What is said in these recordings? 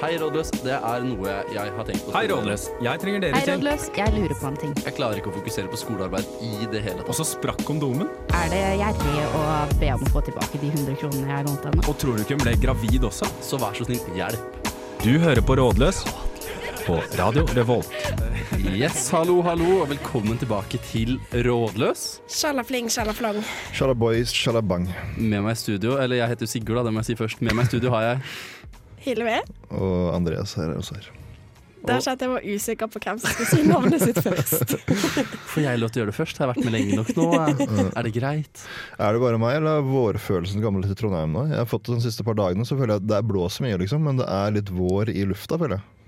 Hei, rådløs. Det er noe jeg har tenkt på. Hei, Rådløs. Jeg trenger dere Hei, til. rådløs. Jeg lurer på en ting. Jeg klarer ikke å fokusere på skolearbeid i det hele tatt. Og så sprakk kondomen. Er det gjerrig å be om å få tilbake de 100 kronene jeg lånte henne? Og tror du ikke hun ble gravid også? Så vær så snill, hjelp. Du hører på Rådløs på Radio Revolt. Yes, hallo, hallo, og velkommen tilbake til Rådløs. Sjalafling, sjalaflong. Sjalaboys, sjalabang. Med meg i studio, eller jeg heter Sigurd, da, det må jeg si først. Med meg i studio har jeg Hilve. Og Andreas her er også her. Der sa jeg var usikker på hvem som skulle si navnet sitt først. Får jeg lov til å gjøre det først? Jeg har vært med lenge nok nå. Er det greit? Er det bare meg, eller er vårfølelsen gammel til Trondheim nå? Jeg har fått det de siste par dagene, så føler jeg at det er blåser mye, liksom, men det er litt vår i lufta, føler jeg.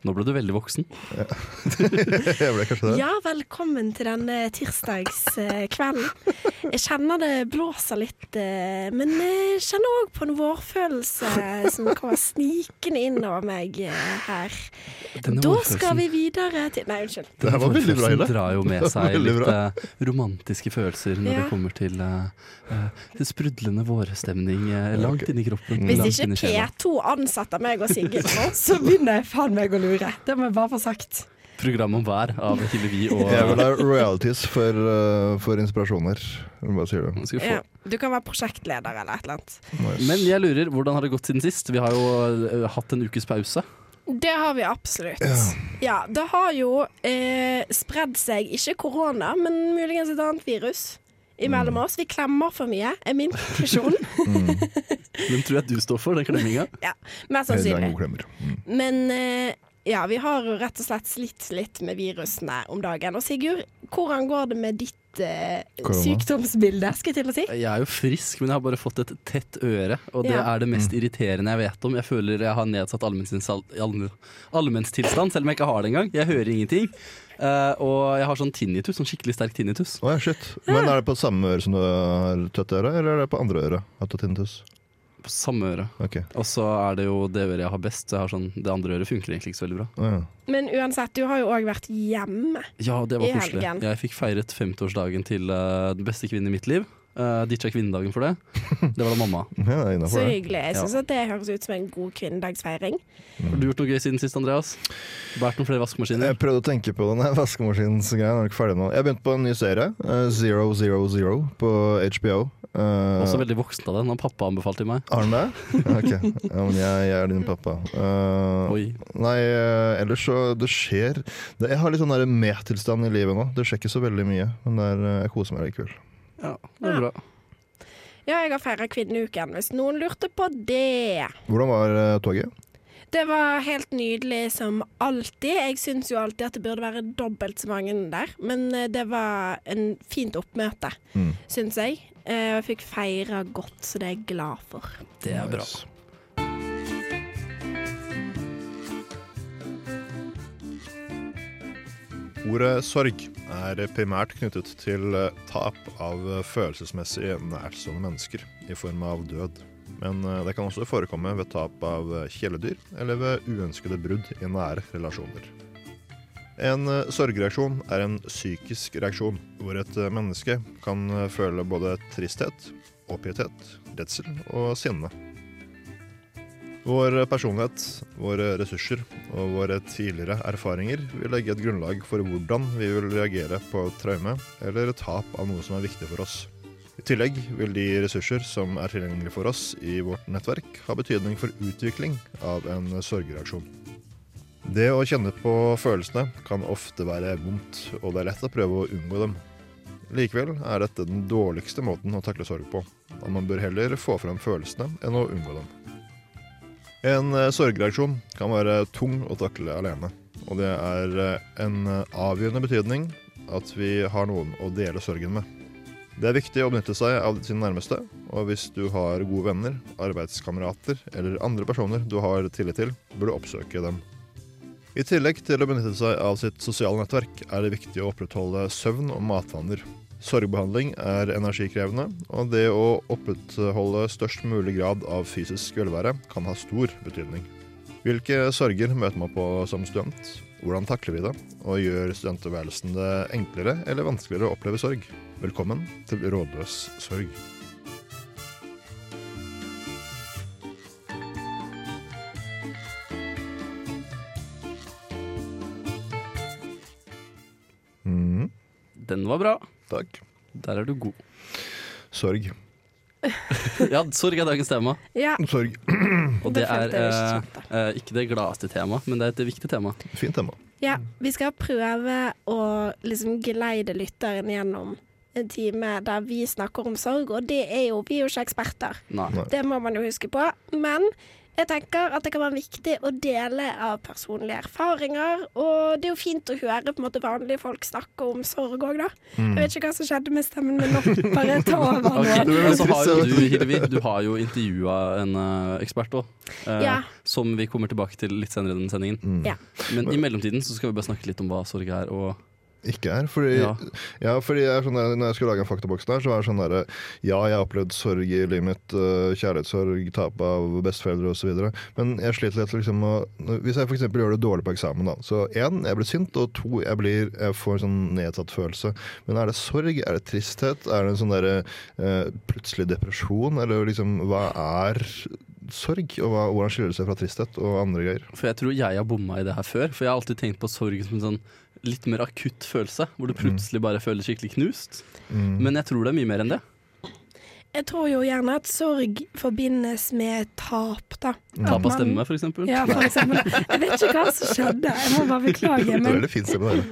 Nå ble du veldig voksen. jeg ble kanskje det. Ja, velkommen til denne tirsdagskvelden. Jeg kjenner det blåser litt, eh, men jeg kjenner òg på en vårfølelse som kommer snikende innover meg eh, her. Denne Da skal vi videre til Nei, unnskyld. Det var veldig bra, Hilde. drar jo med seg litt eh, romantiske følelser når Ja. det kommer til uh, eh, til sprudlende vårstemning uh, langt ok. inni kroppen. Hvis ikke. P2 ansetter meg og Sigurd nå, så begynner jeg faen meg å lure. Det må jeg bare få sagt. Program om vær av Hillevi og Jeg vil ha royalties for, uh, for inspirasjoner. Hva bare sier det. få. Ja, du kan være prosjektleder eller et eller annet. Nice. Men jeg lurer, hvordan har det gått siden sist? Vi har jo eh, hatt en ukes pause. Det har vi absolutt. Ja. Ja, det har jo eh, spredd seg, ikke korona, men muligens et annet virus imellom oss. Vi klemmer for mye, er min konklusjon. Den tror jeg du står for, den klemminga. ja, Mest sannsynlig. Mm. Men eh, ja, vi har jo rett og slett slitt litt med virusene om dagen. Og Sigurd, hvordan går det med ditt eh, Korona. sykdomsbilde, skal jeg til å si? Jeg er jo frisk, men jeg har bare fått et tett øre. Og det Ja. er det mest irriterende jeg vet om. Jeg føler jeg har nedsatt allmennstilstand, selv om jeg ikke har det engang. Jeg hører ingenting. Uh, og jeg har sånn tinnitus, sånn skikkelig sterk tinnitus. Oh, ja, shit. Men er det på samme øre som du har tøtt øre, eller er det på andre øre? At du har tinnitus? På samme øre. Okay. Og så er det jo det øret jeg har best, så jeg har sånn, det andre øret funker egentlig ikke så veldig bra. Oh, ja. Men uansett, du har jo òg vært hjemme. Ja, det var I koselig. Jeg fikk feiret 50-årsdagen til uh, den beste kvinnen i mitt liv. Uh, Ditcha kvinnedagen for det. Det var da mamma. ja, Så hyggelig. Jeg syns at det høres ut som en god kvinnedagsfeiring. Har du gjort noe gøy siden sist, Andreas? Båret noen flere vaskemaskiner? Jeg prøvde å tenke på den vaskemaskinsgreia. Jeg har begynte på en ny serie, Uh, Zero Zero Zero, på HBO. Eh, Også veldig voksen av det. Når pappa anbefalte meg. Har den det? Ja, Ok, ja, men jeg, jeg er din pappa. Uh, Oi. nei, eh, ellers så Det skjer det, Jeg har litt sånn med-tilstand i livet nå. Det skjer ikke så veldig mye, men det er, jeg koser meg likevel. Ja, det er bra. Ja, jeg har feira kvinneuken, hvis noen lurte på det. Hvordan var toget? Det var helt nydelig som alltid. Jeg syns jo alltid at det burde være dobbelt så mange der, men det var en fint oppmøte, Mm. syns jeg. Eh, Jeg fikk feira godt, så det er jeg glad for. Det er bra. Ordet sorg er primært knyttet til eh, tap av eh, følelsesmessig nærstående mennesker i form av død. Men det kan også forekomme ved tap av kjæledyr eller ved uønskede brudd i nære relasjoner. En eh, sorgreaksjon er en psykisk reaksjon hvor et eh, menneske kan eh, føle både tristhet, oppgitthet, redsel og sinne. Vår personlighet, våre ressurser og våre tidligere erfaringer vil legge et grunnlag for hvordan vi vil reagere på traume eller tap av noe som er viktig for oss. I tillegg vil de ressurser som er tilgjengelige for oss i vårt nettverk, ha betydning for utvikling av en sorgreaksjon. Det å kjenne på følelsene kan ofte være vondt, og det er lett å prøve å unngå dem. Likevel er dette den dårligste måten å takle sorg på, da man bør heller få fram følelsene enn å unngå dem. En eh, sorgreaksjon kan være tung å takle alene, og det er eh, en avgjørende betydning at vi har noen å dele sorgen med. Det er viktig å benytte seg av sine nærmeste, og hvis du har gode venner, arbeidskamerater eller andre personer du har tillit til, bør du oppsøke dem. I tillegg til å benytte seg av sitt sosiale nettverk, er det viktig å opprettholde søvn og matvaner. Sorgbehandling er energikrevende, og det å opprettholde størst mulig grad av fysisk velvære kan ha stor betydning. Hvilke sorger møter man på som student? Hvordan takler vi det? Og gjør studenttilværelsen det enklere eller vanskeligere å oppleve sorg? Velkommen til Rådløs sorg. Den var bra. Takk. Der er du god. Sorg. Ja, sorg er dagens tema. Ja, Sorg. Og det er eh, eh, ikke det gladeste temaet, men det er et viktig tema. Fint tema. ja, vi skal prøve å liksom geleide lytteren gjennom en time der vi snakker om sorg, og det er jo Vi er jo ikke eksperter. Nei. Nei. Det må man jo huske på. Men jeg tenker at det kan være viktig å dele av personlige erfaringer. Og det er jo fint å høre på en måte vanlige folk snakke om sorg òg, da. Jeg vet ikke hva som skjedde med stemmen min nå. Bare ta over nå. Du har jo trist, du, Hilvi, du har jo intervjua en eh, ekspert òg. Ja. Som vi kommer tilbake til litt senere i denne sendingen. Mm. Ja. Men i mellomtiden så skal vi bare snakke litt om hva sorg er. Og Ikke er. Fordi, ja. Ja. fordi jeg sånn der, når jeg skulle lage en faktaboks der, så var det sånn derre Ja, jeg har opplevd sorg i livet mitt. øh, kjærlighetssorg, tap av besteforeldre osv. Men jeg sliter litt liksom å Hvis jeg f.eks. gjør det dårlig på eksamen, da. Så én, jeg blir sint, og to, jeg, blir, jeg får en sånn nedsatt følelse. Men er det sorg? Er det tristhet? Er det en sånn derre øh, plutselig depresjon? Eller liksom hva er sorg? Og hva, hvordan skiller det seg fra tristhet og andre greier? For jeg tror jeg har bomma i det her før. For jeg har alltid tenkt på sorg som en sånn litt mer akutt følelse. Hvor du plutselig bare føler skikkelig knust. Mm. Men jeg tror det er mye mer enn det. Jeg tror jo gjerne at sorg forbindes med tap, da. Tap av stemme, for eksempel. Ja, for eksempel. Jeg vet ikke hva som skjedde, jeg må bare beklage. Men,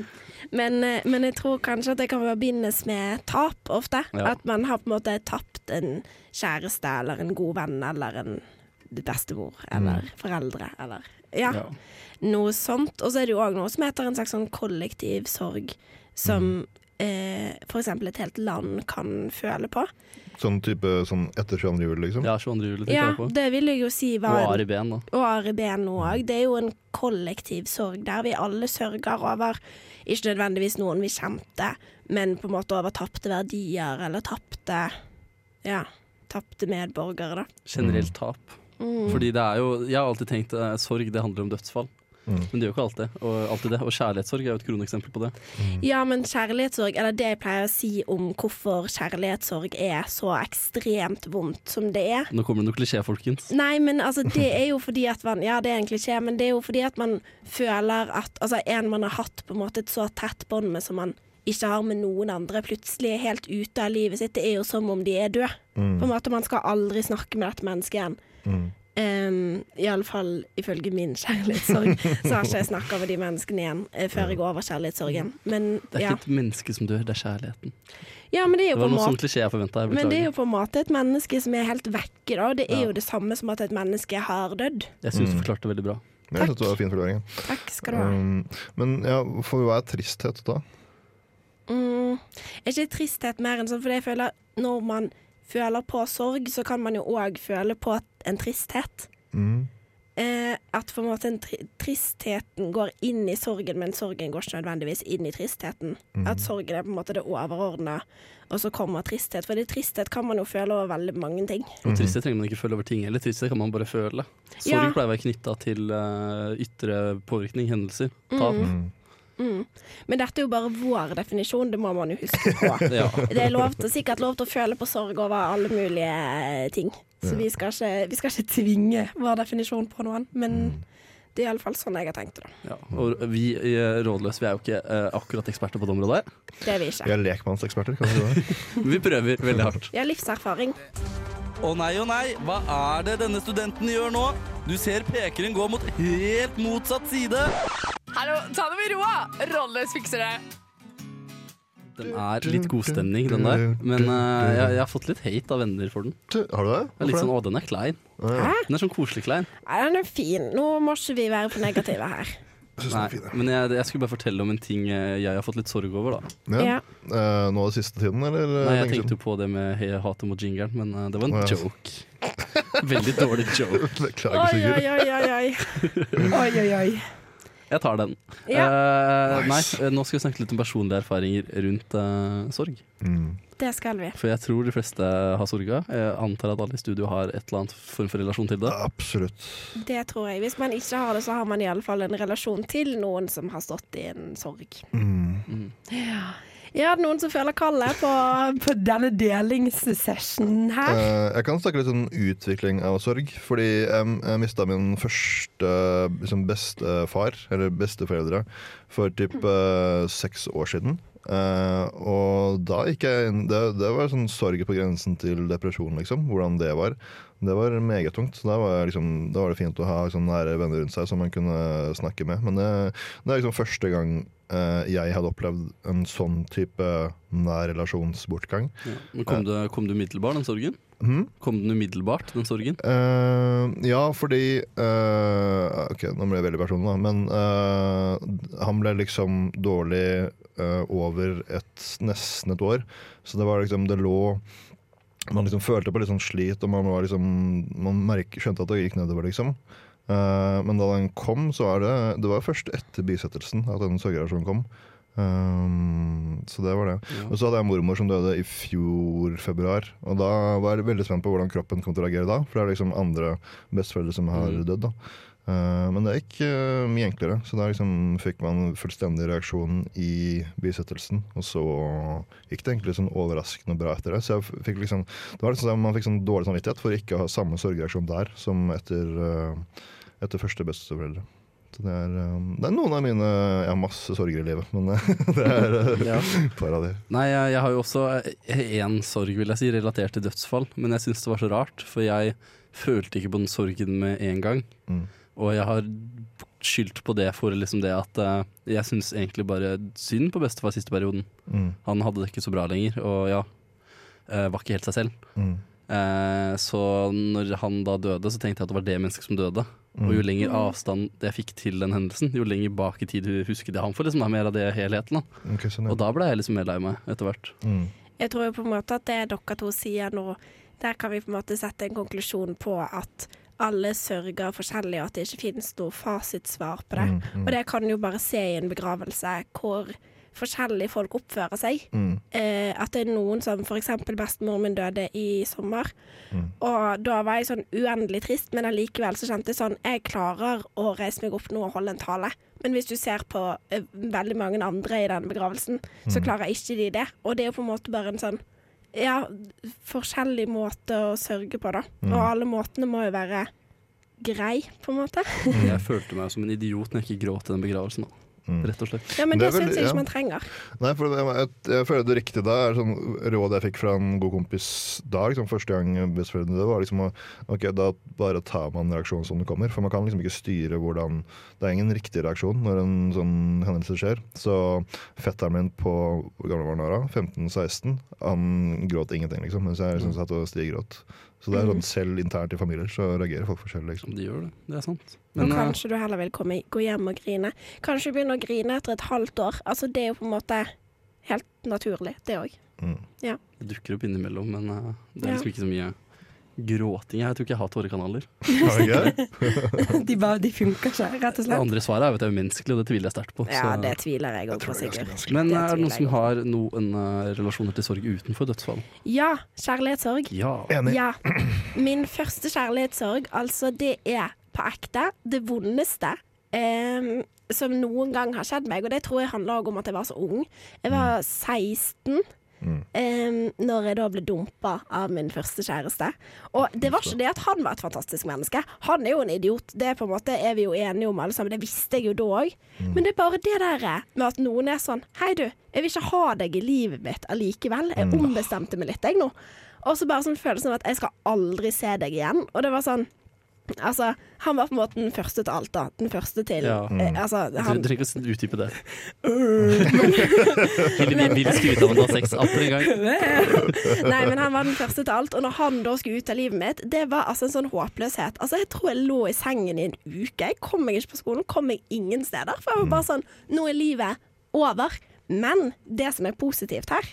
men, eh, men jeg tror kanskje at det kan forbindes med tap ofte. Ja. At man har på en måte tapt en kjæreste eller en god venn eller en bestemor eller foreldre eller ja, Ja. Noe sånt. Og så er det jo òg noe som heter en slags sånn kollektiv sorg, som eh, for eksempel et helt land kan føle på. Sånn type sånn etter 22. juli, liksom. Ja, 22. juli tenker Ja, jeg på. det vil jeg jo si var Og Ari Behn, da. og Ari Behn nå òg. Det er jo en kollektiv sorg der vi alle sørger over ikke nødvendigvis noen vi kjente, men på en måte over tapte verdier eller tapte ja, tapte medborgere, da. Generelt tap. Mm. Fordi det er jo Jeg har alltid tenkt eh, sorg, det handler om dødsfall. Mm. Men det gjør jo ikke alltid, og, alltid det. Og kjærlighetssorg er jo et kroneksempel på det. Ja, men kjærlighetssorg, eller det jeg pleier å si om hvorfor kjærlighetssorg er så ekstremt vondt som det er, Nå kommer det noe klisjé, folkens. Nei, men altså, det er jo fordi at man Ja, det er en klisjé, men det er jo fordi at man føler at Altså, en man har hatt på en måte et så tett bånd med som man ikke har med noen andre, plutselig er helt ute av livet sitt. Det er jo som om de er døde. På en måte Man skal aldri snakke med dette mennesket igjen. Mm. Um, Iallfall ifølge min kjærlighetssorg, så har ikke jeg snakka med de menneskene igjen eh, før jeg går over kjærlighetssorgen. Men Det er ja. ikke et menneske som dør, det er kjærligheten. ja, men det er Det på var en noe sånn måte klisjé jeg forventa. Jeg men det er jo på en måte et menneske som er helt vekke, da. Det er Ja. jo det samme som at et menneske har dødd. Jeg syns du Mm. forklarte det veldig bra. Takk. jeg synes det var en fin forklaring. Takk skal du ha. Um, men ja, for hva er tristhet da? Mm, er ikke tristhet mer enn sånn, for jeg føler når man føler på sorg, så kan man jo òg føle på en tristhet. Mm. Eh, at på en måte en tri tristheten går inn i sorgen, men sorgen går ikke nødvendigvis inn i tristheten. At sorgen er på en måte det overordna, og så kommer tristhet. For tristhet kan man jo føle over veldig mange ting. Og tristhet trenger man ikke føle over ting heller. Tristhet kan man bare føle. Sorg Ja. pleier å være knytta til uh, ytre påvirkning, hendelser, tap. Mm. Mm. Men dette er jo bare vår definisjon, det må man jo huske på. Ja. Det er lov til, sikkert lov til å føle på sorg over alle mulige eh, ting. Så vi skal, ikke, vi skal ikke tvinge vår definisjon på noen. Men det er iallfall sånn jeg har tenkt det. Ja. Og vi i eh, Rådløs vi er jo ikke eh, akkurat eksperter på det området. Det er vi ikke. Vi er lekmannseksperter, kan vi si? Vi prøver veldig hardt. Vi har livserfaring. Å nei, å nei, hva er det denne studenten gjør nå? Du ser pekeren gå mot helt motsatt side. Hallo, ta det med ro! Rolles fikser det. Den er litt godstemning, den der. Men uh, jeg, jeg har fått litt hate av venner for den. Har du det? Er litt sånn, Å, den er klein. Hæ? Den er sånn koselig klein. Nei, den er fin. Nå må ikke vi være for negative her. Jeg Nei, men jeg, jeg skulle bare fortelle om en ting eh, jeg har fått litt sorg over, da. Ja. Ja. Eh, nå den siste tiden, eller? Nei, jeg tenkte jo på det med hey, hatet mot jingeren, men uh, det var en oh, ja. joke. Veldig dårlig joke. Beklager, oi, oi, oi, oi. Oi, oi, oi. Jeg tar den. Ja, Uh, nei, Nice. eh, nå skal vi snakke litt om personlige erfaringer rundt uh, sorg. Mm. det skal vi. For jeg tror de fleste har sorga. Jeg antar at alle i studio har et eller annet form for relasjon til det. Absolutt. Det tror jeg. Hvis man ikke har det, så har man iallfall en relasjon til noen som har stått i en sorg. Mm. Mm. Ja, er det noen som føler kallet på, på denne delingssessionen her? Uh, jeg kan snakke litt om utvikling av sorg. Fordi jeg, jeg mista min første liksom bestefar, eller besteforeldre, for typ uh, seks år siden. Uh, og da gikk jeg inn det, det var sånn sorg på grensen til depresjon, liksom. Hvordan det var. Det var meget tungt. Da var, liksom, da var det fint å ha sånne nære venner rundt seg som man kunne snakke med. Men det, det er liksom første gang jeg hadde opplevd en sånn type nær relasjonsbortgang. Ja. Kom, det, kom du umiddelbart, den sorgen? Hmm? Kom den umiddelbart, den sorgen? Uh, ja, fordi uh, Ok, nå ble jeg veldig personlig, da. Men uh, han ble liksom dårlig eh, over et, nesten et år. Så det var liksom Det lå Man liksom følte på litt sånn slit, og man var liksom Man merke, skjønte at det gikk nedover, liksom. Eh, men da den kom, så var det Det var først etter bisettelsen at den sørgereaksjonen kom. Um, så det var det. Ja. Og så hadde jeg mormor som døde i fjor februar. Og da var jeg veldig spent på hvordan kroppen kom til å reagere da. For det er liksom andre besteforeldre som har Mm. dødd. da Uh, Men det gikk uh, mye enklere. Så da liksom fikk man fullstendig reaksjon i bisettelsen. Og så gikk det egentlig sånn overraskende bra etter det. Så jeg fikk liksom Det var liksom Man fikk sånn dårlig samvittighet for ikke å ha samme sorgreaksjon der som etter, uh, etter første besteforeldre. Så det er, um, det er noen av mine Jeg har masse sorger i livet, men uh, det er Ja. et par av de. Nei, jeg, jeg har jo også én sorg, vil jeg si, relatert til dødsfall. Men jeg syns det var så rart, for jeg følte ikke på den sorgen med en gang. Mm. Og jeg har skyldt på det for liksom det at eh, jeg syns egentlig bare synd på bestefar siste perioden. Mm. Han hadde det ikke så bra lenger, og ja, eh, var ikke helt seg selv. Mm. Eh, så når han da døde, så tenkte jeg at det var det mennesket som døde. Og jo lenger avstand jeg fikk til den hendelsen, jo lenger bak i tid husket jeg han for. Liksom, da, mer av det helheten. Da. Okay, sånn, ja. Og da ble jeg liksom mer lei meg etter hvert. Mm. Jeg tror jo på en måte at det dere to sier nå, der kan vi på en måte sette en konklusjon på at alle sørger forskjellig, og at det ikke finnes noe fasitsvar på det. Mm, mm. Og det kan jo bare se i en begravelse, hvor forskjellig folk oppfører seg. Mm. Eh, at det er noen som f.eks. bestemoren min døde i sommer. Mm. Og da var jeg sånn uendelig trist, men allikevel så kjente jeg sånn Jeg klarer å reise meg opp nå og holde en tale. Men hvis du ser på eh, veldig mange andre i den begravelsen, så klarer ikke de det. Og det er jo på en måte bare en sånn ja, forskjellig måte å sørge på, da. Mm. Og alle måtene må jo være grei, på en måte. Jeg følte meg som en idiot når jeg ikke gråt i den begravelsen. Da. Mm. Rett og slett. Ja, men Det det, syns jeg ja. ikke man trenger. Nei, for jeg, jeg, jeg føler det riktige da er sånn råd jeg fikk fra en god kompis da, liksom, første gang besteforeldrene døde, var liksom å Ok, da bare tar man reaksjonen som det kommer. For man kan liksom ikke styre hvordan Det er ingen riktig reaksjon når en sånn hendelse skjer. Så fetteren min på hvor gammel var han da? 15-16, han gråt ingenting, liksom. Mens jeg liksom satt og stigråt. Så det er sånn selv internt i familier så reagerer folk forskjellig, liksom. De gjør det. Det er sant. Og Men eh, kanskje du heller vil komme, gå hjem og grine. Kanskje du begynner å grine etter et halvt år. Altså, det er jo på en måte helt naturlig, det òg. Mm. det dukker opp innimellom, men uh, det er Ja. liksom ikke så mye gråting. Jeg tror ikke jeg har tårekanaler. Har du ikke? De, bare, de funker ikke, rett og Det slett. andre svaret er at det er umenneskelig, og det tviler jeg sterkt på. Ja, det tviler jeg Jeg òg på, det er menneskelig. Men det er det noen som har noen uh, relasjoner til sorg utenfor dødsfall? Ja, kjærlighetssorg. Ja. Enig. Ja. Min første kjærlighetssorg, altså det er på ekte det vondeste Um, som noen gang har skjedd meg. Og det tror jeg handler om at jeg var så ung. Jeg var 16 Mm. Um, når jeg da ble dumpa av min første kjæreste. Og det var ikke det at han var et fantastisk menneske. Han er jo en idiot. Det er på en måte er vi jo enige om alle sammen. Det visste jeg jo da òg. Men det er bare det der med at noen er sånn Hei, du, jeg vil ikke ha deg i livet mitt allikevel. Jeg ombestemte meg litt, jeg nå. Og så bare sånn følelsen av at jeg skal aldri se deg igjen. Og det var sånn Altså, han var på en måte den første til alt, da. Den første til Ja. eh, Altså, Du trenger ikke å utdype det. Vil, vil skryte av at han har sex atter en gang. Nei, men han var den første til alt. Og når han da skulle ut av livet mitt, det var altså en sånn håpløshet. Altså, jeg tror jeg lå i sengen i en uke. Jeg kom meg ikke på skolen, kom meg ingen steder. For jeg var bare sånn Nå er livet over. Men det som er positivt her,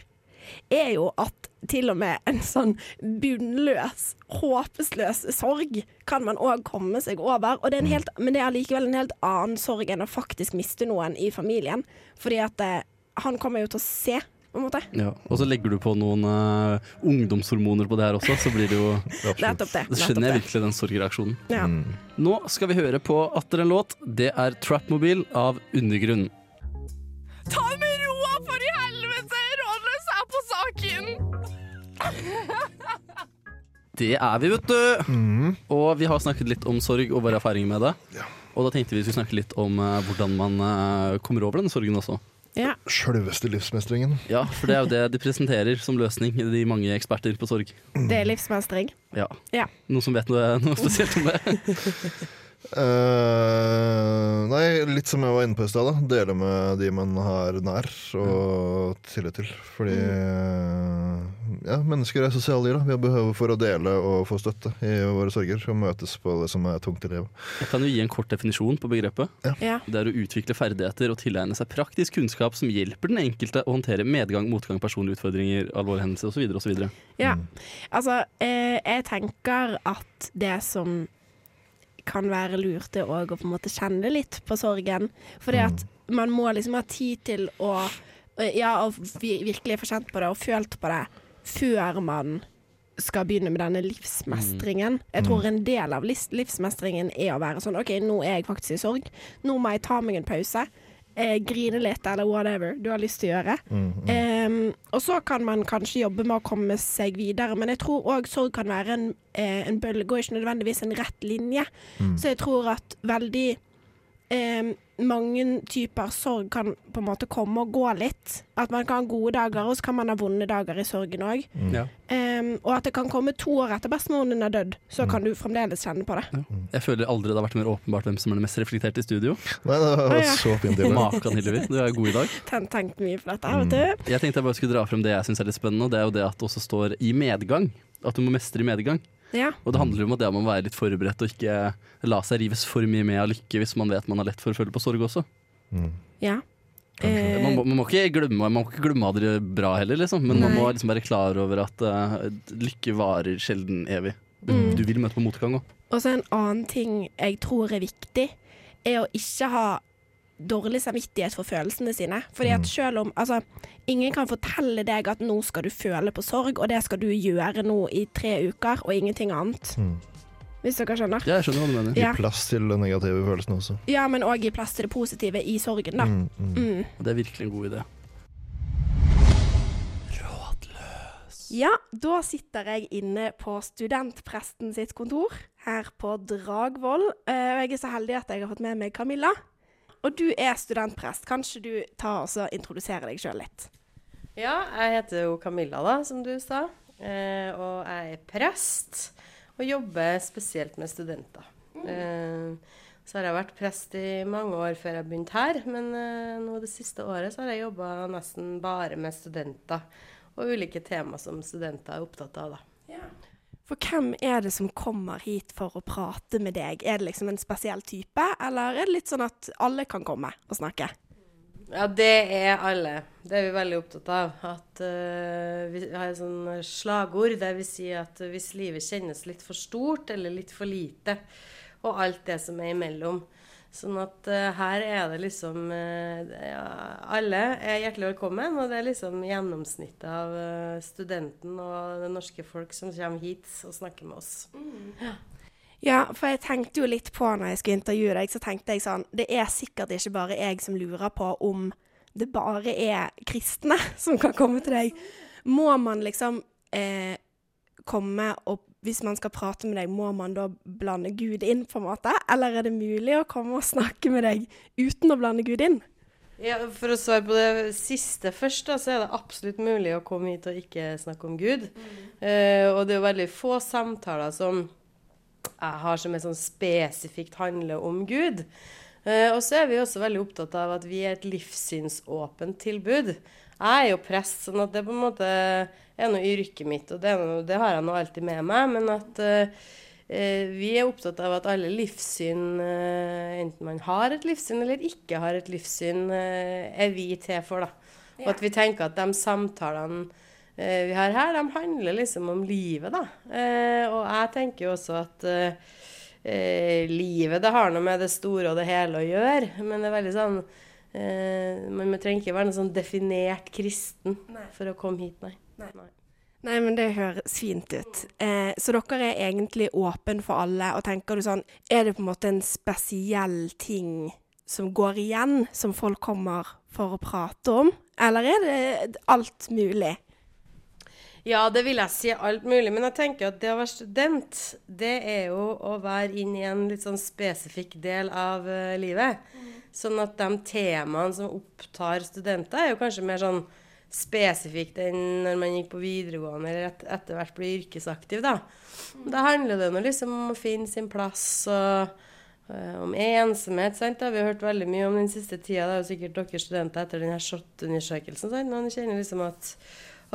er jo at til og med en sånn bunnløs, håpesløs sorg kan man òg komme seg over. Og det er en helt, men det er allikevel en helt annen sorg enn å faktisk miste noen i familien. Fordi at eh, han kommer jo til å se, på en måte. Ja. Og så legger du på noen uh, ungdomshormoner på det her også, så blir det jo Nettopp det. Så skjønner jeg virkelig den sorgreaksjonen. Ja. Nå skal vi høre på atter en låt. Det er Trapmobil av Undergrunn. Ta med Det er vi, vet du. Og vi har snakket litt om sorg og våre erfaringer med det. Og da tenkte vi skulle snakke litt om uh, hvordan man uh, kommer over den sorgen også. Ja. Sjølveste livsmestringen. Ja, for det er jo det de presenterer som løsning, de mange eksperter på sorg. Det er livsmestring. Ja. Ja. Noen som vet noe, noe spesielt om det? uh, nei, litt som jeg var inne på i stad. Dele med de man har nær og tillit til. Fordi eh, ja, mennesker er sosiale dyr. Vi har behov for å dele og få støtte i våre sorger. Og møtes på det som er tungt i livet. Jeg kan jo gi en kort definisjon på begrepet. Ja. Det er å utvikle ferdigheter og tilegne seg praktisk kunnskap som hjelper den enkelte å håndtere medgang, motgang, personlige utfordringer, alvorlige hendelser osv. osv. Ja. Altså, eh, jeg tenker at det som kan være lurt, er òg å på en måte kjenne litt på sorgen. Fordi at man må liksom ha tid til å eh, Ja, og virkelig få kjent på det og følt på det før man skal begynne med denne livsmestringen. Jeg tror en del av livsmestringen er å være sånn OK, nå er jeg faktisk i sorg. Nå må jeg ta meg en pause. Eh, grine litt, eller whatever du har lyst til å gjøre. Em, og så kan man kanskje jobbe med å komme seg videre, men jeg tror òg sorg kan være en, eh, en bølge, og ikke nødvendigvis en rett linje. Så jeg tror at veldig em, mange typer sorg kan på en måte komme og gå litt. At man kan ha gode dager, og så kan man ha vonde dager i sorgen òg. Ja. og at det kan komme to år etter bestemoren din er dødd, så kan du fremdeles kjenne på det. Jeg føler aldri det har vært mer åpenbart hvem som er det mest reflekterte i studio. Nei, det var så fint. Makan, Hillevi. Du er god i dag. Ten- Tenkt mye på dette, vet du. Jeg tenkte jeg bare skulle dra frem det jeg syns er litt spennende, og det er jo det at det også står i medgang. At du må mestre i medgang. Ja. Og det handler jo om at det må være litt forberedt og ikke la seg rives for mye med av lykke hvis man vet man har lett for å føle på sorg også. ja. Man Eh, må, man må, ikke, glemme, man må ikke glemme at det det bra heller, liksom. men man må liksom være klar over at uh, lykke varer sjelden evig. Du, Mm. du vil møte på motgang òg. Og så en annen ting jeg tror er viktig, er å ikke ha dårlig samvittighet for følelsene sine. Fordi at selv om Altså, ingen kan fortelle deg at nå skal du føle på sorg, og det skal du gjøre nå i tre uker, og ingenting annet. Mm. Hvis dere skjønner? Ja, jeg skjønner hva du mener. Gi plass til den negative følelsen også. Ja, men òg gi plass til det positive i sorgen, da. Mm, mm. Mm. Det er virkelig en god idé. Ja, da sitter jeg inne på studentpresten sitt kontor her på Dragvoll. Eh, Og jeg er så heldig at jeg har fått med meg Camilla. Og du er studentprest. Kanskje du tar og introduserer deg sjøl litt? Ja, jeg heter jo Camilla, da, som du sa. Eh, og jeg er prest og jobber spesielt med studenter. Eh, så har jeg vært prest i mange år før jeg begynte her, men eh, nå det siste året så har jeg jobba nesten bare med studenter. Og ulike tema som studenter er opptatt av, da. For hvem er det som kommer hit for å prate med deg? Er det liksom en spesiell type, eller er det litt sånn at alle kan komme og snakke? Ja, det er alle. Det er vi veldig opptatt av. At uh, Vi har et sånn slagord der vi sier at hvis livet kjennes litt for stort eller litt for lite, og alt det som er imellom. Sånn at uh, her er det liksom uh, ja, Alle er hjertelig velkommen, og det er liksom gjennomsnittet av uh, studenten og det norske folk som kommer hit og snakker med oss. Ja, for jeg tenkte jo litt på når jeg skulle intervjue deg, så tenkte jeg sånn Det er sikkert ikke bare jeg som lurer på om det bare er kristne som kan komme til deg. Må man liksom eh, komme og Hvis man skal prate med deg, må man da blande Gud inn, på en måte? Eller er det mulig å komme og snakke med deg uten å blande Gud inn? Ja, For å svare på det siste først, da, så er det absolutt mulig å komme hit og ikke snakke om Gud. Eh, og det er jo veldig få samtaler som jeg har som er sånn spesifikt handler om Gud. Eh, og så er vi også veldig opptatt av at vi er et livssynsåpent tilbud. Jeg er jo prest, sånn at det på en måte er noe yrket mitt, og det, noe, det har jeg nå alltid med meg. Men at eh, vi er opptatt av at alle livssyn, uh, enten man har et livssyn eller ikke har et livssyn, uh, er vi til for. da. Og at vi tenker at de samtalene vi har her, de handler liksom om livet, da. Og jeg tenker jo også at eh, livet det har noe med det store og det hele å gjøre. Men det er veldig sånn eh, Man trenger ikke være noe sånn definert kristen for å komme hit, nei. Nei. Nei, men det høres fint ut. Eh, så dere er egentlig åpen for alle, og tenker du sånn Er det på en måte en spesiell ting som går igjen, som folk kommer for å prate om? Eller er det alt mulig? Ja, det vil jeg si alt mulig. Men jeg tenker at det å være student, det er jo å være inn i en litt sånn spesifikk del av uh, livet. Sånn at de temaene som opptar studenter, er jo kanskje mer sånn spesifikt enn når man gikk på videregående eller et, etter hvert blir yrkesaktiv. Da Da handler det nå liksom om å finne sin plass og uh, om ensomhet. sant? Har vi hørt veldig mye om den siste tida. Det er jo sikkert dere studenter etter denne SHoT-undersøkelsen. sant? Noen kjenner liksom at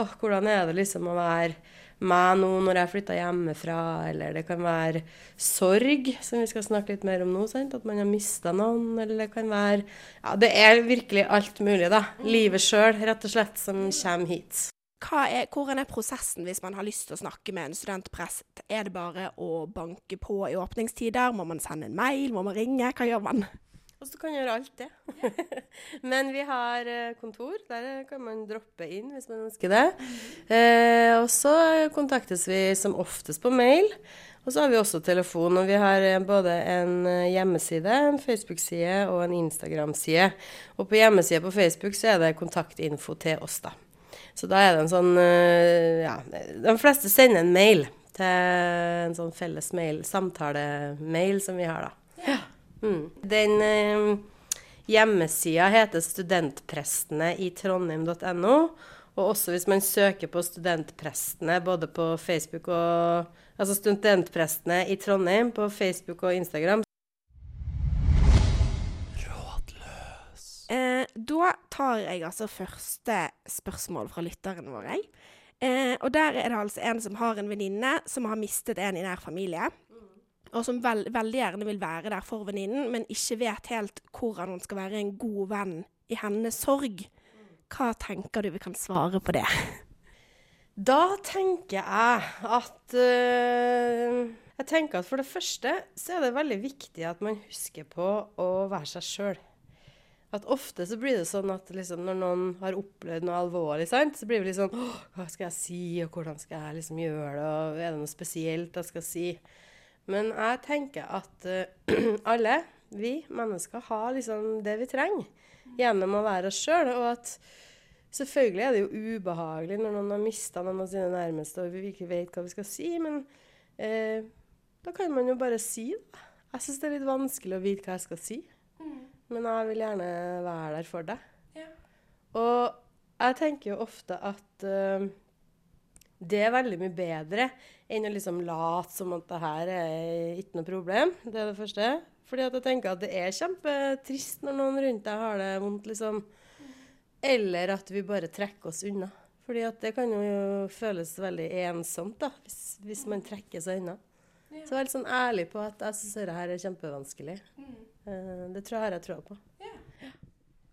åh, hvordan er det liksom å være meg nå når jeg flytta hjemmefra, eller det kan være sorg, som vi skal snakke litt mer om nå, sant? at man har mista noen, eller det kan være Ja, det er virkelig alt mulig, da. Livet sjøl, rett og slett, som kommer hit. Er, hvordan er prosessen hvis man har lyst til å snakke med en studentprest? Er det bare å banke på i åpningstider? Må man sende en mail? Må man ringe? Hva gjør man? Og så kan du gjøre alt det. Men vi har eh, kontor. Der kan man droppe inn hvis man ønsker det. Eh, og så kontaktes vi som oftest på mail. Og så har vi også telefon. Og vi har eh, både en eh, hjemmeside, en Facebook-side og en Instagram-side. Og på hjemmesida på Facebook så er det kontaktinfo til oss, da. Så da er det en sånn Ja, de fleste sender en mail til en sånn felles mail, samtalemail som vi har, da. Mm. Den eh, hjemmesida heter studentprestene i trondheim.no. Og også hvis man søker på studentprestene både på Facebook og Altså studentprestene i Trondheim på Facebook og Instagram. Eh, da tar jeg altså første spørsmål fra lytteren vår. jeg. Eh, og der er det altså en som har en venninne som har mistet en i nær familie. Og som vel, veldig gjerne vil være der for venninnen, men ikke vet helt hvordan hun skal være en god venn i hennes sorg. Hva tenker du vi kan svare på det? Da tenker jeg at øh, Jeg tenker at for det første så er det veldig viktig at man husker på å være seg sjøl. At ofte så blir det sånn at liksom, når noen har opplevd noe alvorlig, sant, så blir vi litt sånn Hva skal jeg si, og hvordan skal jeg liksom gjøre det, og er det noe spesielt jeg skal si? Men jeg tenker at øh, alle, vi mennesker, har liksom det vi trenger gjennom å være oss sjøl. Og at selvfølgelig er det jo ubehagelig når noen har mista noen av sine nærmeste, og vi ikke vet hva vi skal si, men eh, da kan man jo bare si det. Jeg syns det er litt vanskelig å vite hva jeg skal si, men jeg vil gjerne være der for deg. Og jeg tenker jo ofte at eh, det er veldig mye bedre enn å liksom late som at det her er ikke noe problem. Det er det første. Fordi at jeg tenker at det er kjempetrist når noen rundt deg har det vondt, liksom. Eller at vi bare trekker oss unna. Fordi at det kan jo føles veldig ensomt da, hvis, hvis man trekker seg unna. Så vær litt sånn ærlig på at jeg syns dette her er kjempevanskelig. Mm. det tror jeg har jeg troa på.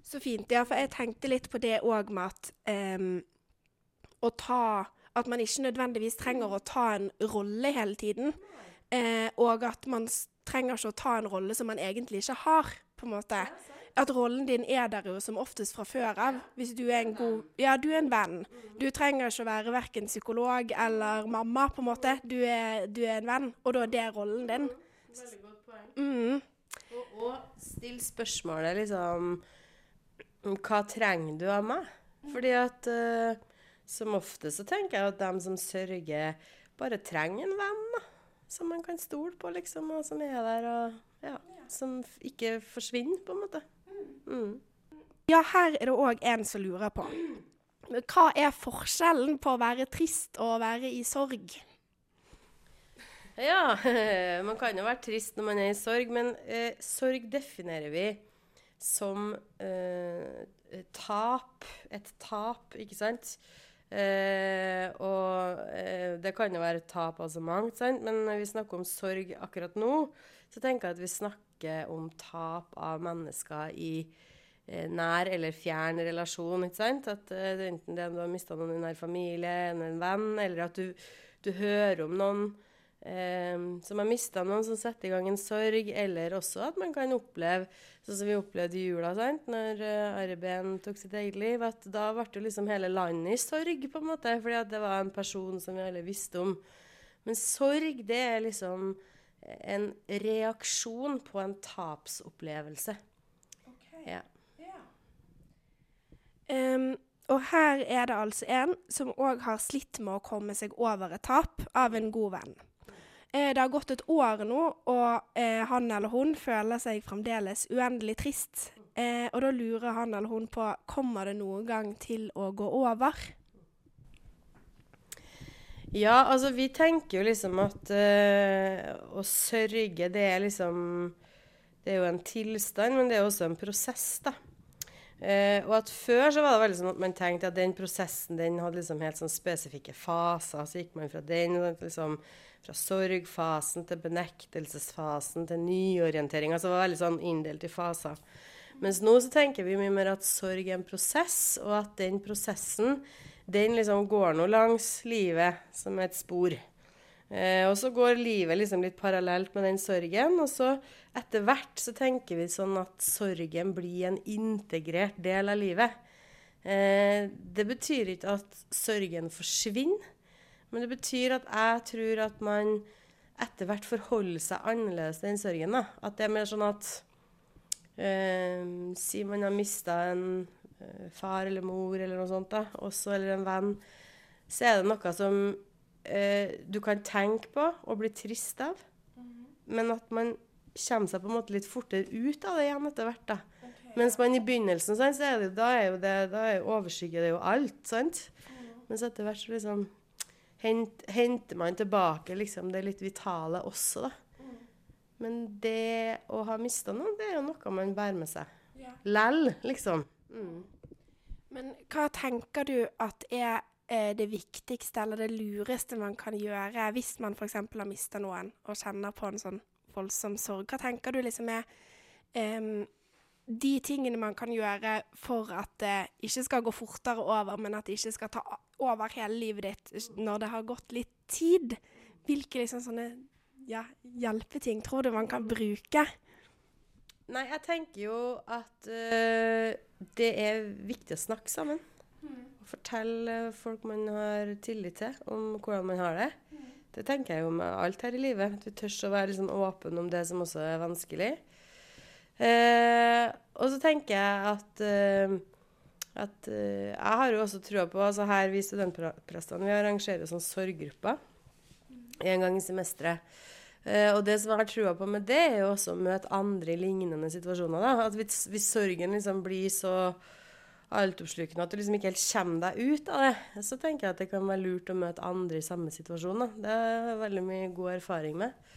Så fint. Ja, for jeg tenkte litt på det òg med at um, å ta At man ikke nødvendigvis trenger å ta en rolle hele tiden. Eh, og at man trenger ikke å ta en rolle som man egentlig ikke har, på en måte. At rollen din er der jo som oftest fra før av. Hvis du er en god Ja, du er en venn. Du trenger ikke å være verken psykolog eller mamma, på en måte. Du er, du er en venn, og da er det rollen din. Veldig godt poeng. Mm. Og, og still spørsmålet liksom Hva trenger du av meg? Fordi at eh, som ofte så tenker jeg at de som sørger, bare trenger en venn. da. Som man kan stole på, liksom, og som er der og ja, Som ikke forsvinner, på en måte. Mm. Ja, her er det òg en som lurer på. Hva er forskjellen på å være trist og å være i sorg? Ja, man kan jo være trist når man er i sorg, men eh, sorg definerer vi som eh, tap. Et tap, ikke sant? Eh, og eh, det kan jo være tap av så mangt, sant? men når vi snakker om sorg akkurat nå, så tenker jeg at vi snakker om tap av mennesker i eh, nær eller fjern relasjon. ikke sant? At eh, det er om du har mista noen i nær familie, en venn, eller at du, du hører om noen eh, som har mista noen, som setter i gang en sorg, eller også at man kan oppleve, sånn som vi opplevde i jula, sant? når uh, Arben tok sitt eget liv, at da ble jo liksom hele landet i sorg, på en måte, fordi at det var en person som vi alle visste om. Men sorg, det er liksom en reaksjon på en tapsopplevelse. Ja. Um, og her er det altså en som òg har slitt med å komme seg over et tap av en god venn. Eh, det har gått et år nå, og eh, han eller hun føler seg fremdeles uendelig trist. Eh, og da lurer han eller hun på kommer det noen gang til å gå over. Ja, altså vi tenker jo liksom at eh, å sørge, det er liksom Det er jo en tilstand, men det er også en prosess, da. Eh, og at før så var det veldig sånn at man tenkte at den prosessen den hadde liksom helt sånn spesifikke faser. Så gikk man fra den liksom fra sorgfasen til benektelsesfasen til nyorientering. Altså var veldig sånn inndelt i faser. Mens nå så tenker vi mye mer at sorg er en prosess, og at den prosessen den liksom går nå langs livet som et spor. Eh, og så går livet liksom litt parallelt med den sorgen. Og så etter hvert så tenker vi sånn at sorgen blir en integrert del av livet. Eh, det betyr ikke at sorgen forsvinner, men det betyr at jeg tror at man etter hvert forholder seg annerledes til den sorgen. da. At det er mer sånn at eh, Si man har mista en eh, far eller mor eller noe sånt, da, også, eller en venn, så er det noe som eh, du kan tenke på og bli trist av, men at man kommer seg på en måte litt fortere ut av det igjen etter hvert. da. Mens man i begynnelsen, sant, så er det, da er jo det, da er overskygger det jo alt. sant? Mens etter hvert så liksom hent, henter man tilbake liksom det litt vitale også, da. Men det å ha mista noe, det er jo noe man bærer med seg. Lell, liksom. Mm. Men hva tenker du at er eh, det viktigste eller det lureste man kan gjøre hvis man f.eks. har mista noen og kjenner på en sånn voldsom sorg? Hva tenker du liksom er em, de tingene man kan gjøre for at det ikke skal gå fortere over, men at det ikke skal ta over hele livet ditt når det har gått litt tid? Hvilke liksom sånne ja, hjelpeting tror du man kan bruke? Nei, jeg tenker jo at uh, det er viktig å snakke sammen. Mm. fortelle folk man har tillit til, om hvordan man har det. Det tenker jeg jo med alt her i livet. At du tør å være sånn åpen om det som også er vanskelig. Eh, og så tenker jeg at eh, at eh, Jeg har jo også trua på altså Her vi studentprestene vi arrangerer sånn sorggrupper en gang i semesteret. Eh, og det som jeg har trua på med det, er jo også å møte andre i lignende situasjoner. da. At hvis, hvis sorgen liksom blir så altoppslukende at du liksom ikke helt kommer deg ut av det, så tenker jeg at det kan være lurt å møte andre i samme situasjon. da. Det har jeg veldig mye god erfaring med.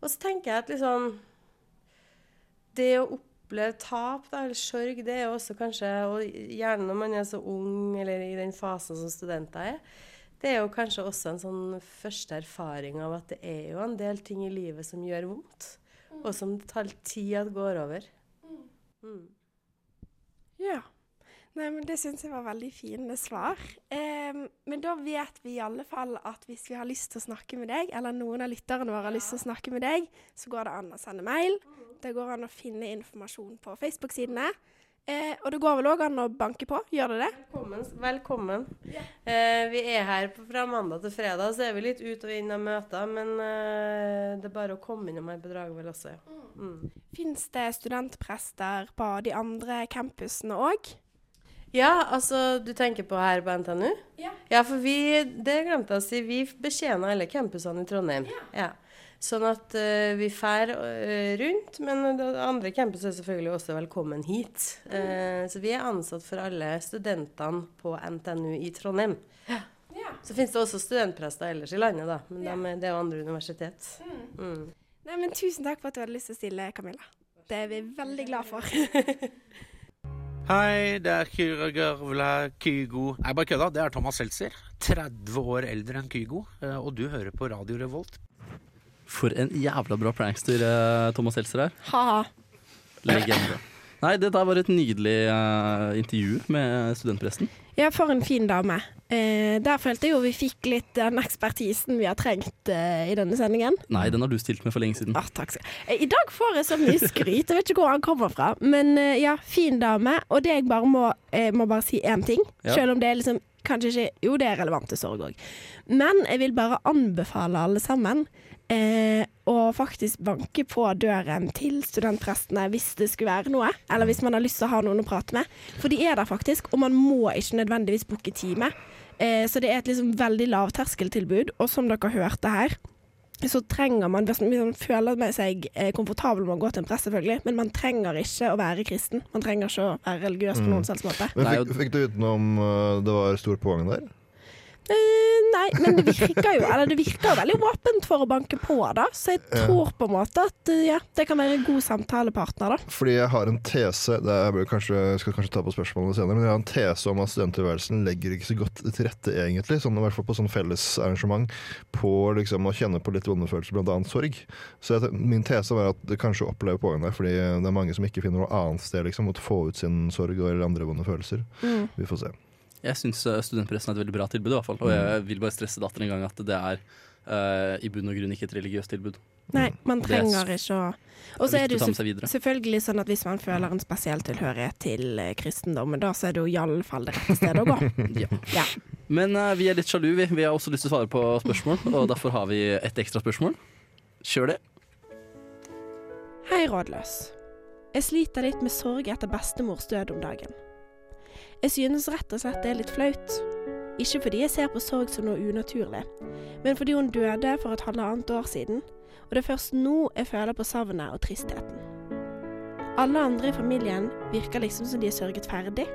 Og så tenker jeg at liksom Det å oppleve tap da, eller sorg, det er jo også kanskje Og gjerne når man er så ung, eller i den fasen som studenter er, det er jo kanskje også en sånn første erfaring av at det er jo en del ting i livet som gjør vondt, og som det tar tid at går over. Mm. Ja. Nei, men Det syns jeg var veldig fine svar. Eh, men da vet vi i alle fall at hvis vi har lyst til å snakke med deg, eller noen av lytterne våre har lyst til å snakke med deg, så går det an å sende mail. Det går an å finne informasjon på Facebook-sidene. Eh, og det går vel òg an å banke på, gjør det det? Velkommen. velkommen. Eh, vi er her på, fra mandag til fredag, så er vi litt ut og inn av møter. Men eh, det er bare å komme innom her på Dragvoll også. Ja. Mm. Fins det studentprester på de andre campusene òg? Ja, altså du tenker på her på NTNU? Ja. for vi, det glemte jeg å si, vi betjener alle campusene i Trondheim. Ja. Sånn at uh, vi drar uh, rundt, men andre campus er selvfølgelig også velkommen hit. Eh, så vi er ansatt for alle studentene på NTNU i Trondheim. Så finnes det også studentprester ellers i landet, da. Men ja. de, det er jo andre universitet. Mm. Nei, men Tusen takk for at du hadde lyst til å stille, Camilla. Det er vi veldig glad for. Hei, det er Kyra Gørvla Kygo Nei, bare kødda. Det er Thomas Seltzer. 30 år eldre enn Kygo. eh, Og du hører på Radio Revolt. For en jævla bra prankster eh, Thomas Seltzer er. Ha-ha. Legende. Nei, det der var et nydelig uh, intervju med studentpresten. Ja, for en fin dame. Eh, der følte jeg jo vi fikk litt den ekspertisen vi har trengt eh, i denne sendingen. Nei, den har du stilt med for lenge siden. Ah, takk skal eh, I dag får jeg så mye skryt, jeg vet ikke hvor han kommer fra. Men eh, ja, fin dame. Og det jeg bare må, jeg må bare si én ting, Ja. selv om det er liksom kanskje ikke Jo, det er relevant til sorg òg. Men jeg vil bare anbefale alle sammen eh, og faktisk banke på døren til studentprestene hvis det skulle være noe. Eller hvis man har lyst til å ha noen å prate med. For de er der faktisk, og man må ikke nødvendigvis booke time. Eh, så det er et liksom veldig lavterskeltilbud. Og som dere hørte her, så trenger man hvis man føler med seg eh, komfortabel med å gå til en prest, selvfølgelig, men man trenger ikke å være kristen. Man trenger ikke å være religiøs på Mm. noen selvs måte. Men fikk, fikk du utenom uh, det var stor pågang der? Eh, nei, men det virker jo Eller det virker veldig åpent for å banke på, da. Så jeg tror på en måte at eh, ja, det kan være en god samtalepartner, da. Fordi jeg har en tese det er, jeg kanskje, skal kanskje ta på spørsmålene senere, men jeg har en tese om at studenttilværelsen legger ikke så godt til rette, egentlig. Sånn, I hvert fall på sånn fellesarrangement. På liksom, å kjenne på litt vonde følelser, bl.a. sorg. Så jeg, min tese var at det kanskje opplever pågang der, fordi det er mange som ikke finner noe annet sted liksom, å få ut sin sorg eller andre vonde følelser. Mm. Vi får se. Jeg syns studentpressen er et veldig bra tilbud, i hvert fall. Og jeg vil bare stresse datteren en gang at det er uh, i bunn og grunn ikke et religiøst tilbud. Nei, man er trenger ikke å Og så er det jo selvfølgelig sånn at hvis man føler en spesiell tilhørighet til eh, kristendommen, da så er det jo iallfall det rette stedet å gå. Ja. Ja. Men uh, vi er litt sjalu, vi. Vi har også lyst til å svare på spørsmål, og derfor har vi et ekstra spørsmål. Kjør det. Hei, rådløs. Jeg sliter litt med sorg etter bestemors død om dagen. Jeg synes rett og slett det er litt flaut. Ikke fordi jeg ser på sorg som noe unaturlig, men fordi hun døde for et halvannet år siden, og det er først nå jeg føler på savnet og tristheten. Alle andre i familien virker liksom som de er sørget ferdig.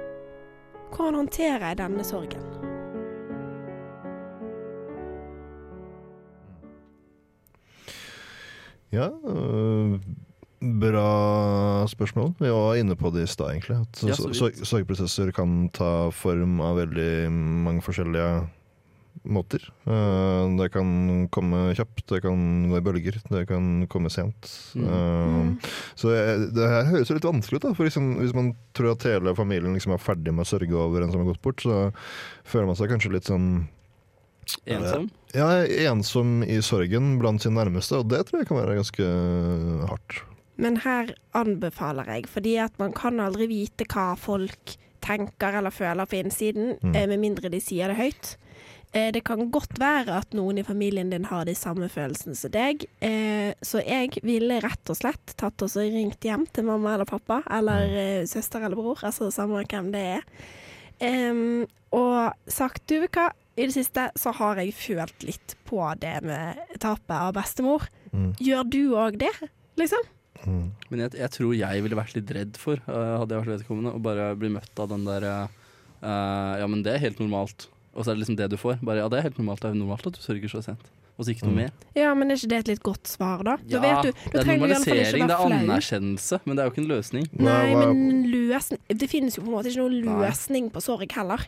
Hvordan håndterer jeg denne sorgen? Ja, øh, bra spørsmål. Vi var inne på det i stad, egentlig. At Ja, sorgprosesser kan ta form av veldig mange forskjellige måter. Øh, det kan komme kjapt, det kan gå i bølger, det kan komme sent. Mm. Øh, Så jeg, det her høres jo litt vanskelig ut. da For liksom, Hvis man tror at hele familien liksom er ferdig med å sørge over en som har gått bort, så føler man seg kanskje litt sånn Ensom. ja, ensom i sorgen blant sine nærmeste, og det tror jeg kan være ganske hardt. Men her anbefaler jeg, fordi at man kan aldri vite hva folk tenker eller føler på innsiden, Mm. eh, med mindre de sier det høyt. Eh, Det kan godt være at noen i familien din har de samme følelsene som deg, eh, så jeg ville rett og slett tatt og ringt hjem til mamma eller pappa, eller eh, søster eller bror, altså samme hvem det er, og sagt du hva, i det siste så har jeg følt litt på det med tapet av bestemor. Mm. Gjør du òg det, liksom? Mm. Men jeg, jeg tror jeg ville vært litt redd for, uh, hadde jeg vært vedkommende, å bare bli møtt av den der eh, eh, Ja, men det er helt normalt. Og så er det liksom det du får. Bare ja, det er helt normalt. Det er normalt at du sørger så sent. Og så ikke noe Mm. mer. Ja, men er ikke det et litt godt svar, da? Ja, vet du, det er du normalisering, det er anerkjennelse, men det er jo ikke en løsning. Nei, men løsning Det finnes jo på en måte ikke noen Nei. løsning på sorg heller.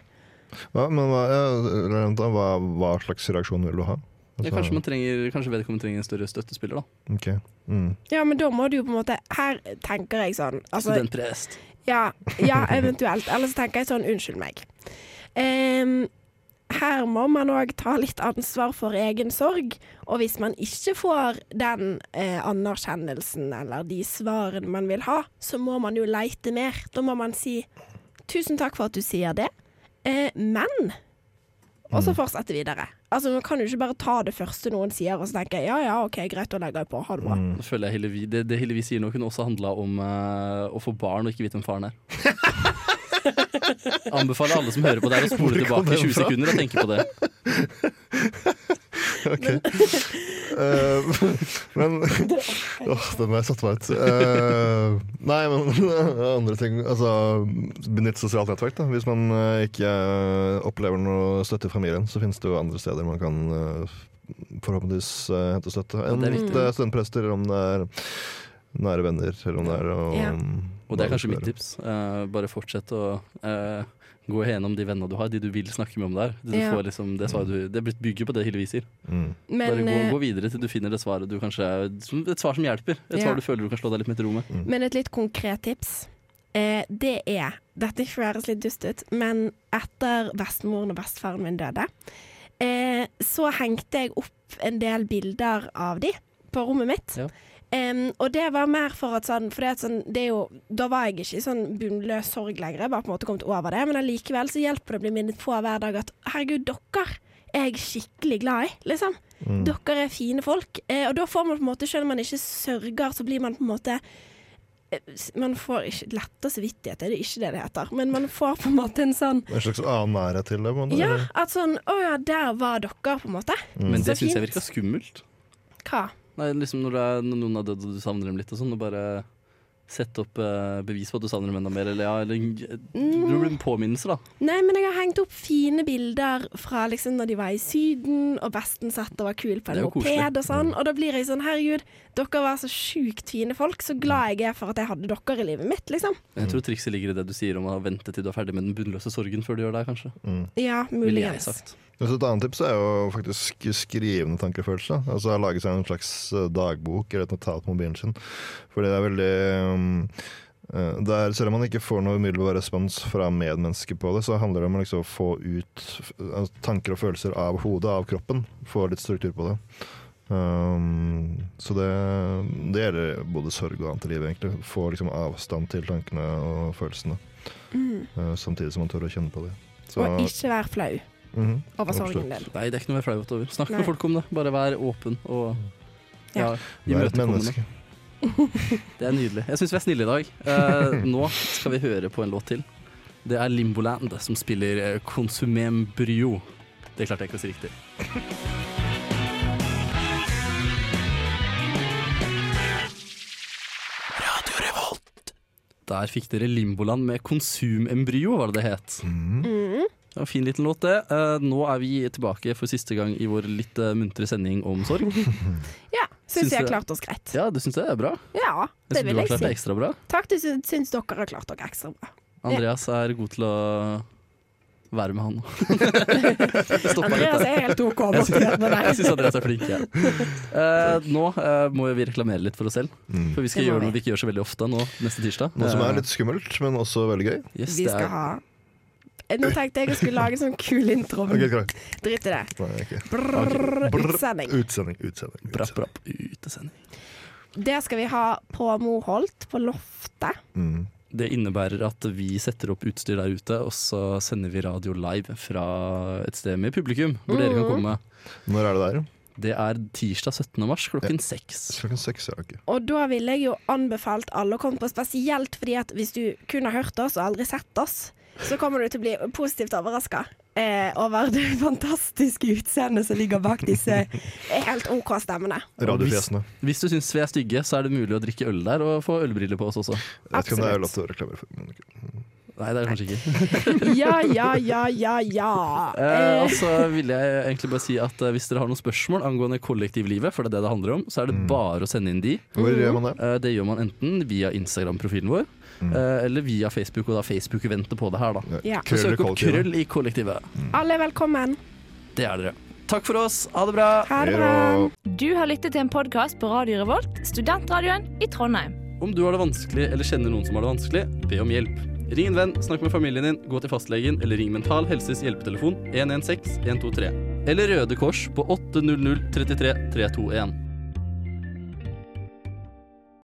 Hva, men hva, ja, hva, hva slags reaksjon vil du ha? Ja, kanskje, man trenger, kanskje vedkommende trenger en større støttespiller, da. ok. Mm. Ja, men da må du jo på en måte Her tenker jeg sånn altså, Studentprest. ja, ja, eventuelt. Eller så tenker jeg sånn Unnskyld meg. Um, her må man òg ta litt ansvar for egen sorg. Og hvis man ikke får den eh, anerkjennelsen eller de svarene man vil ha, så må man jo leite mer. Da må man si 'tusen takk for at du sier det', eh, men Og så fortsette videre. Altså Man kan jo ikke bare ta det første noen sier, og så tenke 'ja ja, OK, greit, da legger jeg på. Ha det bra'. Mm. Nå føler jeg Hillevi, det, det Hillevi sier nå, kunne også handla om uh, å få barn og ikke vite hvem faren er. Anbefaler alle som hører på det å spole tilbake i 20 sekunder og tenke på det. Ok. Uh, men Åh, den der satte meg ut. Uh, nei, men andre ting Altså, benytt sosialt nettverk, da. Hvis man eh, ikke opplever noe støtte i familien, så finnes det jo andre steder man kan forhåpentligvis hente støtte. Enn er er studentprester, om det er nære venner, selv om det er å Ja. Og det er kanskje mitt tips. Uh, bare fortsett å uh, gå gjennom de vennene du har, de du vil snakke med om der. Du Ja. får liksom det, svaret du, det bygger på det Hillevi sier. Mm. Bare gå, eh, gå videre til du finner det svaret du kanskje Et svar som hjelper. Et Ja. svar du føler du kan slå deg litt med til rommet. Mm. Men et litt konkret tips, eh, det er Dette høres litt dust ut, men etter bestemoren og bestefaren min døde, eh, så hengte jeg opp en del bilder av de på rommet mitt. Ja. Em, og det var mer for at sånn, for det, at sånn, det er jo, Da var jeg ikke i sånn bunnløs sorg lenger, jeg var på en måte kommet over det. Men allikevel så hjelper det å bli minnet på hver dag at herregud, dere er jeg skikkelig glad i, liksom. Mm. Dere er fine folk. Eh, og da får man på en måte, selv om man ikke sørger, så blir man på en måte eh, Man får ikke lettere samvittighet, det er ikke det det heter. Men man får på en måte en sånn En slags annen nærhet til det? på Ja, at sånn Å ja, der var dere, på en måte. Men det syns jeg virka skummelt. Hva? Nei, liksom når, det er, når noen har dødd og du savner dem litt og sånn, og bare sette opp eh, bevis på at du savner dem enda mer, eller ja, eller du blir en påminnelse, da. Nei, men jeg har hengt opp fine bilder fra liksom når de var i Syden, og besten satt og var kul på en moped og sånn. Og da blir jeg sånn, herregud, dere var så sjukt fine folk. Så glad jeg er for at jeg hadde dere i livet mitt, liksom. Jeg tror trikset ligger i det du sier om å vente til du er ferdig med den bunnløse sorgen før du gjør det, kanskje. kanskje. Ja, muligens. Ville jeg sagt. Et annet tips er jo faktisk skrivende tankefølelse. Altså Lage seg en slags eh, dagbok eller et notat på mobilen sin. Fordi det er veldig um, eh, der, Selv om man ikke får noe umiddelbar respons fra medmennesker på det, så handler det om å liksom få ut eh, tanker og følelser av hodet, av kroppen. Få litt struktur på det. Um, så det, det gjelder både sorg og annet i livet, egentlig. Få liksom avstand til tankene og følelsene. Mm. Uh, samtidig som man tør å kjenne på det. Så, Og ikke være flau mhm, over sorgen din. Nei, det er ikke noe å være flau over. Snakk Nei. med folk om det. Bare vær åpen og Ja. ja, Vær et imøtekommende. menneske. Det er nydelig. Jeg syns vi er snille i dag. Uh, nå skal vi høre på en låt til. Det er Limboland som spiller eh, Consumem Bryo. Det klarte jeg ikke å si riktig. Der fikk dere Limboland med Konsumembryo, var det det het. Mhm. Mm. Det var en fin liten låt, det. Eh, nå er vi tilbake for siste gang i vår litt eh, muntre sending om sorg. Ja, Syns syns jeg har klart oss greit. Ja, du syns det er bra? Ja, Jeg det du vil har jeg klart det si. ekstra bra. Takk, du syns dere har klart dere ekstra bra. Andreas er god til å være med han. nå. Andreas er helt OK Jeg borti med syns- Jeg deg. syns Andreas er flink. Ja. Uh, nå uh, må vi reklamere litt for oss selv. Mm. For vi skal gjøre noe vi ikke gjør så veldig ofte nå neste tirsdag. Noe som er litt skummelt, men også veldig gøy. yes, Vi skal ha Nå tenkte jeg jeg skulle lage en sånn kul intro, Ok, okay, greit. drit i det. Utsending. Brrr, utsending. Utsending, utsending. Brapp, utsending. brapp, utesending. Det skal vi ha på Moholt, på loftet. Mm. Det innebærer at vi setter opp utstyr der ute, og så sender vi radio live fra et sted med publikum, hvor dere kan Mhm. komme. Når er det der? Det er tirsdag 17. mars klokken seks. Klokken seks, ja. ok. Og da ville jeg jo anbefalt alle å komme på, spesielt fordi at hvis du kun har hørt oss og aldri sett oss, så kommer du til å bli positivt overraska eh, over det fantastiske utseendet som ligger bak disse helt OK stemmene. Radiofjesene. Hvis du syns vi er stygge, så er det mulig å drikke øl der og få ølbriller på oss også. Jeg vet ikke om det er lov til å reklamere for. Nei, det er det kanskje ikke. Ja, ja, ja, ja, ja. Eh, Eh, og så vil jeg egentlig bare si at eh, hvis dere har noen spørsmål angående kollektivlivet, for det er det det handler om, så er det Mm. bare å sende inn de. Hvor gjør man det? Eh, det gjør man enten via Instagram-profilen vår, Mm. eh, eller via Facebook, og da Facebook-venter på det her, da. Ja. Så Krøll søk opp kollektivet. Krøll i kollektivet. alle er velkommen. Det er dere. Takk for oss. Ha det bra. Ha det bra. Du har lyttet til en podkast på Radio Revolt, studentradioen i Trondheim. Om du har det vanskelig eller kjenner noen som har det vanskelig, be om hjelp. Ring en venn, snakk med familien din, gå til fastlegen eller ring Mental Helses hjelpetelefon 116 123. Eller Røde Kors på 800 33 321.